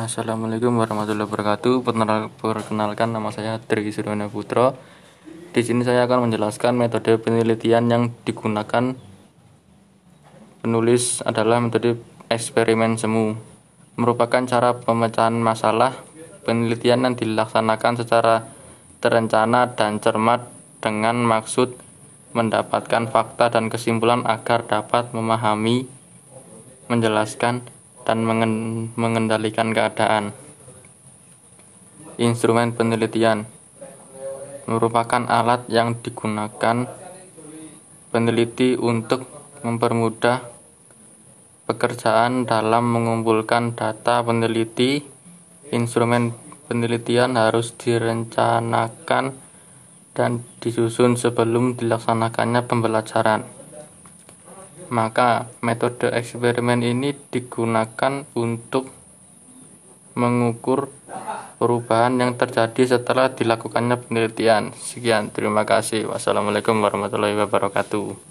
Assalamualaikum warahmatullahi wabarakatuh. Perkenalkan nama saya Tri Suryono Putra. Di sini saya akan menjelaskan metode penelitian yang digunakan penulis adalah metode eksperimen semu. Merupakan cara pemecahan masalah penelitian yang dilaksanakan secara terencana dan cermat dengan maksud mendapatkan fakta dan kesimpulan agar dapat memahami, menjelaskan, dan mengendalikan keadaan. Instrumen penelitian merupakan alat yang digunakan peneliti untuk mempermudah pekerjaan dalam mengumpulkan data peneliti. Instrumen penelitian harus direncanakan dan disusun sebelum dilaksanakannya pembelajaran maka metode eksperimen ini digunakan untuk mengukur perubahan yang terjadi setelah dilakukannya penelitian. Sekian, terima kasih. Wassalamualaikum warahmatullahi wabarakatuh.